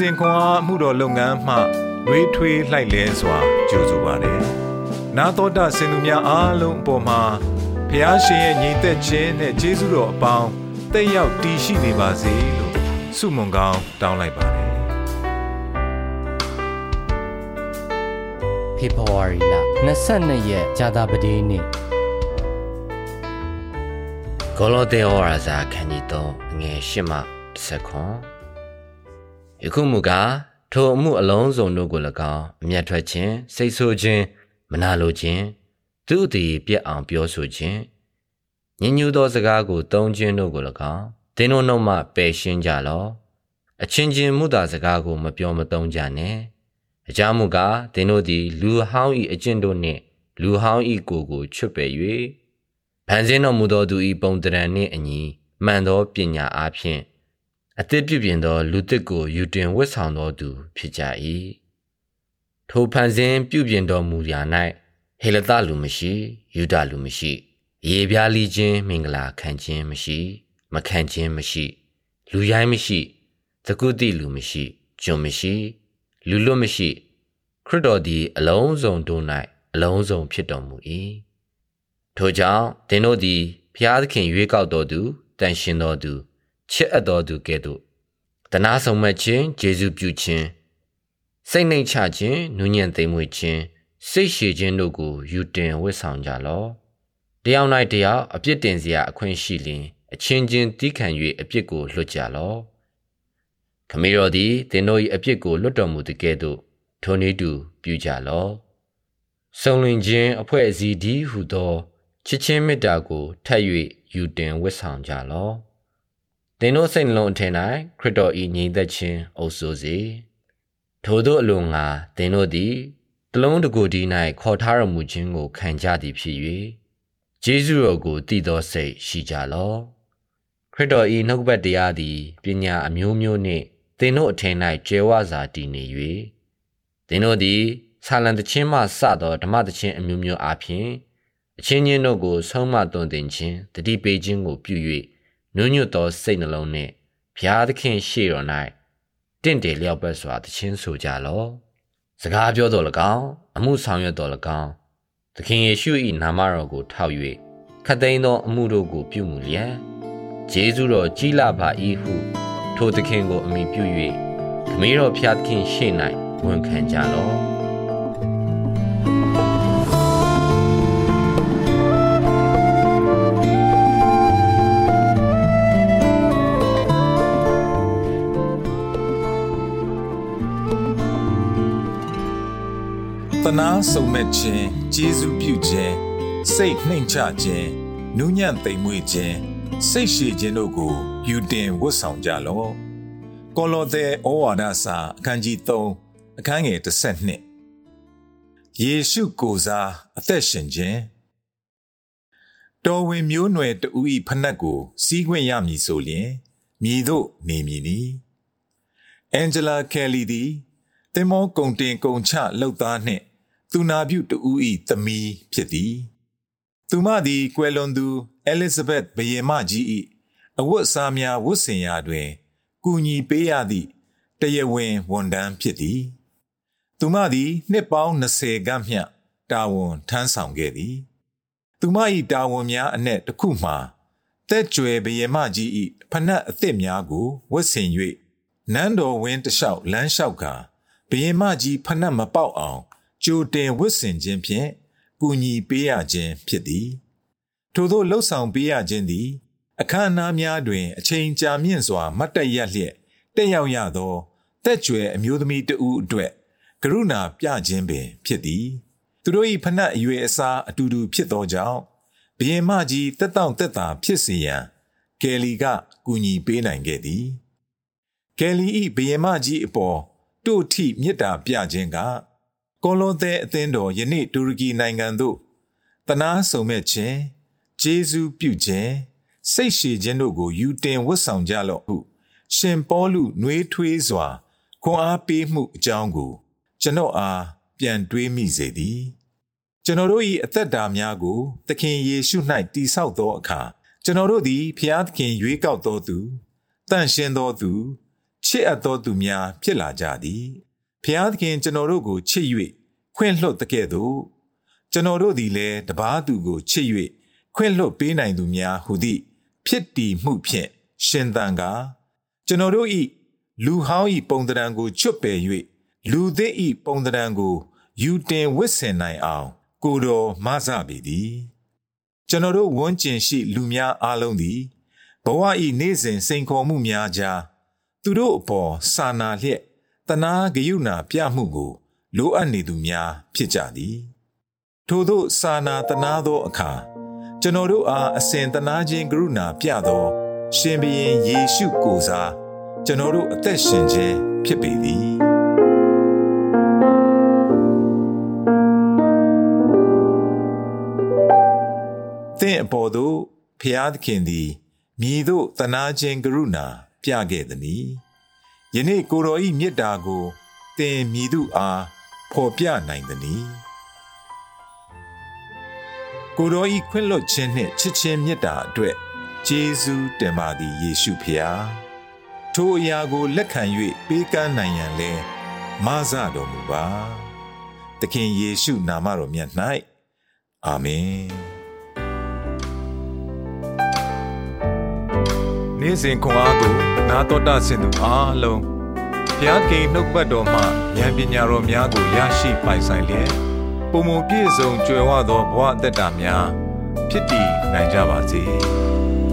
စဉ်ခွန်အားမှုတော်လုပ်ငန်းမှရွေးထွေးလှိုက်လဲစွာကြိုဆိုပါတယ်။နာတော်တာစင်သူများအားလုံးအပေါ်မှာဖះရှင်ရဲ့ညီသက်ခြင်းနဲ့ကျေးဇူးတော်အပေါင်းတက်ရောက်တည်ရှိနေပါစေလို့ဆုမွန်ကောင်းတောင်းလိုက်ပါတယ်။ဖေဖော်ဝါရီလ22ရက်ကြာသပတေးနေ့ဂေါလောသင်ဩရာဇာခန်းကြီး3အငယ်8မှ10ခွန် ယခုမူကားထိုအမှုအလုံးစုံတို့ကို၎င်းအမျက်ထွက်ခြင်းစိတ်ဆိုးခြင်းမနာလိုခြင်းသူ့အသည်ပြက်အောင်ပြောဆိုခြင်းညဉ့်ညူသောစကားကိုတုံးခြင်းတို့ကို၎င်းသင်တို့နှုတ်မှပယ်ရှင်းကြလော့အချင်းချင်းမှုသာစကားကိုမပြောမတုံးကြနဲ့အကြောင်းမူကားသင်တို့သည်လူဟောင်း၏အကျင့်တို့နှင့်လူဟောင်း၏ကိုယ်ကိုချွတ်ပယ်၍ဖန်ဆင်းတော်မူသောသူ၏ပုံတရံနှင့်အညီမှန်သောပညာအားဖြင့် အသစ်ပြုပြင်သောလူသစ်ကိုယူတင်ဝတ်ဆောင်တော်သူဖြစ်ကြ၏ထိုဖန်ဆင်းပြုပြင်တော်မူရာ၌ဟေလသလူမရှိယူဒလူမရှိရေပြားလီခြင်းမင်္ဂလာခံခြင်းမရှိ မခံခြင်းမရှိ လူရိုင်းမရှိသကုတိလူမရှိကျွန်မရှိ လူလွတ်မရှိ ခရစ်တော်သည်အလုံးစုံတို့၌အလုံးစုံဖြစ်တော်မူ၏ထိုကြောင့်သင်တို့သည်ဖျားသခင်ရွေးကောက်တော်သူတန်ရှင်တော်သူ ချစ်အပ်တော်သူကဲ့သို့တနာဆောင်မခြင်းဂျေဇုပြုခြင်းစိတ်နှိမ်ချခြင်းနူးညံ့သိမ်မွေ့ခြင်းစိတ်ရှည်ခြင်းတို့ကိုယူတင်ဝတ်ဆောင်ကြလော့တယောက်၌တယောက်အပြစ်တင်စရာအခွင့်ရှိလျင်အချင်းချင်းတီးခံ၍အပြစ်ကိုလွတ်ကြလော့ခမေတော်သည်သင်တို့၏အပြစ်ကိုလွတ်တော်မူသည်ကဲ့သို့ထိုနည်းတူပြုကြလော့စုံလင်ခြင်းအဖွဲ့အစည်းဒီဟုသောချစ်ချင်းမေတ္တာကိုထပ်၍ယူတင်ဝတ်ဆောင်ကြလော့ သင်တို့စိတ်နှလုံးအထင်၌ခရစ်တော်၏ညီသက်ခြင်းအုပ်စိုးစေထို့သောအလိုငါသင်တို့သည်တလုံးတကိုယ်ဒီ၌ခေါ်ထားရမူခြင်းကိုခံကြသည်ဖြစ်၍ဂျေဇုတော်ကိုတည်သောစိတ်ရှိကြလော့ခရစ်တော်၏နှုတ်ပတ်တရားသည်ပညာအမျိုးမျိုးနှင့်သင်တို့အထင်၌ကျဲဝစွာတည်နေ၍သင်တို့သည်ဆာလံတခြင်းမှစသောဓမ္မတခြင်းအမျိုးမျိုးအပြင်အချင်းချင်းတို့ကိုဆုံးမသွန်သင်ခြင်းတတိပေးခြင်းကိုပြု၍ နုညွတ်သောစိတ်နှလုံးနှင့်ဘုရားသခင်ရှေ့တော်၌တင့်တယ်လျောက်ပတ်စွာတခြင်းဆိုကြလော့စကားပြောတော်၎င်းအမှုဆောင်ရွက်တော်၎င်းသခင်ယေရှု၏နာမတော်ကိုထောက်၍ခတ်သိမ်းသောအမှုတို့ကိုပြုမူလျက်ဂျေဇုတော်ကြီးလာပါ၏ဟုထိုသခင်ကိုအမိပြု၍ခမည်းတော်ဖျားသခင်ရှေ့၌ဝန်ခံကြလော့ နာစုံမဲ့ခြင်းကျေးဇူးပြုခြင်းစိတ်နှိမ်ချခြင်းနူးညံ့သိမ်မွေ့ခြင်းစိတ်ရှည်ခြင်းတို့ကိုယူတင်ဝတ်ဆောင်ကြလော့ကောလောသဲဩဝါဒစာအခန်းကြီး3အခန်းငယ်32ယေရှုကိုစားအသက်ရှင်ခြင်းတော်ဝင်မျိုးနွယ်တူဤဖနက်ကို စီးခွင့်ရမည်ဆိုလျင်မြည်တို့နေမည်နီအန်ဂျလာကယ်လီသည်တင်မောကုံတင်ကုံချလှုပ်သားနှင့် သူနာပြုတူဤသမီးဖြစ်သည်သူမသည်ကွယ်လွန်သူအဲလစ်ဇဘက်ဘယေမကြီး၏အဝတ်အစားများဝတ်ဆင်ရာတွင်ကူညီပေးရသည့်တရဝင်းဝန်တန်းဖြစ်သည်သူမသည်နှစ်ပေါင်း20ခန့်မျှတာဝန်ထမ်းဆောင်ခဲ့သည်သူမ၏တာဝန်များအနက်တစ်ခုမှာတက်ကြွယ်ဘယေမကြီး၏ဖနက်အသစ်များကိုဝတ်ဆင်၍နန်းတော်ဝင်းတလျှောက်လမ်းလျှောက်ကဘယေမကြီးဖနက်မပေါက်အောင် ကြိုတင်ဝတ်ဆင်ခြင်းဖြင့်ကူညီပေးရခြင်းဖြစ်သည်ထို့သောလှုပ်ဆောင်ပေးရခြင်းသည် အခမ်းအနားများတွင် အချိန်ကြာမြင့်စွာမတ်တက်ရလျက်တက်ရောက်ရသောတက်ကြွယ်အမျိုးသမီးတဦးအတွက်ကရုဏာပြခြင်းပင်ဖြစ်သည် သူတို့၏ဖဏတ်အရွယ်အစားအတူတူဖြစ်သောကြောင့်ဘယင်မကြီးတက်တောင့်တက်တာဖြစ်စေရန်ကယ်လီကကူညီပေးနိုင်ခဲ့သည်ကယ်လီ၏ဘယင်မကြီးအပေါ်တို့ထိမေတ္တာပြခြင်းက ကောလောသဲအသင်းတော်ယနေ့တူရကီနိုင်ငံသို့တနာဆုံမဲ့ခြင်းဂျေဇူးပြုခြင်းစိတ်ရှည်ခြင်းတို့ကိုယူတင်ဝတ်ဆောင်ကြလော့ဟု ရှင်ပေါလုနှွေးထွေးစွာခွန်အားပေးမှုအကြောင်းကို ကျွန်တော်အားပြန်တွေးမိစေသည် ကျွန်တော်တို့၏အသက်တာများကို သခင်ယေရှု၌တည်ဆောက်သောအခါကျွန်တော်တို့သည်ဖျားသခင်ရွေးကောက်တော်သူတန့်ရှင်းတော်သူချစ်အပ်သောသူများဖြစ်လာကြသည် ဖျားသခင်ကျွန်တော်တို့ကိုချစ်၍ခွင့်လွှတ်တဲ့ကဲ့သို့ကျွန်တော်တို့သည်လည်းတပားသူကိုချစ်၍ခွင့်လွှတ်ပေးနိုင်သူများဟုသည့်ဖြစ်တည်မှုဖြင့်ရှင်သန်ကားကျွန်တော်တို့ဤလူဟောင်းဤပုံတံကိုချွတ်ပယ်၍လူသစ်ဤပုံတံကိုယူတင်ဝစ်ဆင်နိုင်အောင် ကိုတော်မဆပေသည်ကျွန်တော်တို့ဝန်းကျင်ရှိ လူများအားလုံးသည်ဘဝဤနေ့စဉ်စိန်ခေါ်မှုများကြားသူတို့အပေါ်စာနာလျက် တနာဂယုဏပြမှုကို လိုအပ်နေသူများဖြစ်ကြသည်ထို့သောစာနာတနာသောအခါကျွန်တော်တို့အားအစဉ်တနာခြင်းကရုဏာပြသော ရှင်ဘုရင်ယေရှုကိုစားကျွန်တော်တို့အသက်ရှင်ခြင်းဖြစ်ပေသည်သင်အပေါ်သို့ဖျားသခင်သည်မြည်သို့တနာခြင်းကရုဏာပြခဲ့သည်။ ယနေ့ကိုတော်ဤမေတ္တာကိုသင်မြည်သူအားဖော်ပြနိုင်သည်။ကိုတော်ဤခွင့်လွတ်ခြင်းနှင့်ချစ်ခြင်းမေတ္တာအတွက်ကျေးဇူးတင်ပါသည်ယေရှုဖျား။ထိုအရာကိုလက်ခံ၍ပေးကမ်းနိုင်ရန်လဲမဆတော်မူပါ။သခင်ယေရှုနာမတော်မြတ်၌အာမင်။နေ့စဉ်ခွန်အားကို နာတော်တာဆင်သူအားလုံးဘုရားကိန်နှုတ်ပတ်တော်မှဉာဏ်ပညာတော်များကိုရရှိပိုင်ဆိုင်လျက်ပုံမပြည့်စုံကြွယ်ဝသောဘဝအသက်တာများဖြစ်တည်နိုင်ကြပါစေ။